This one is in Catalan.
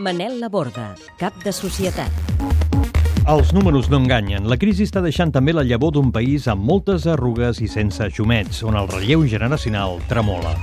Manel Laborda, cap de societat. Els números no enganyen. La crisi està deixant també la llavor d'un país amb moltes arrugues i sense xumets, on el relleu generacional tremola.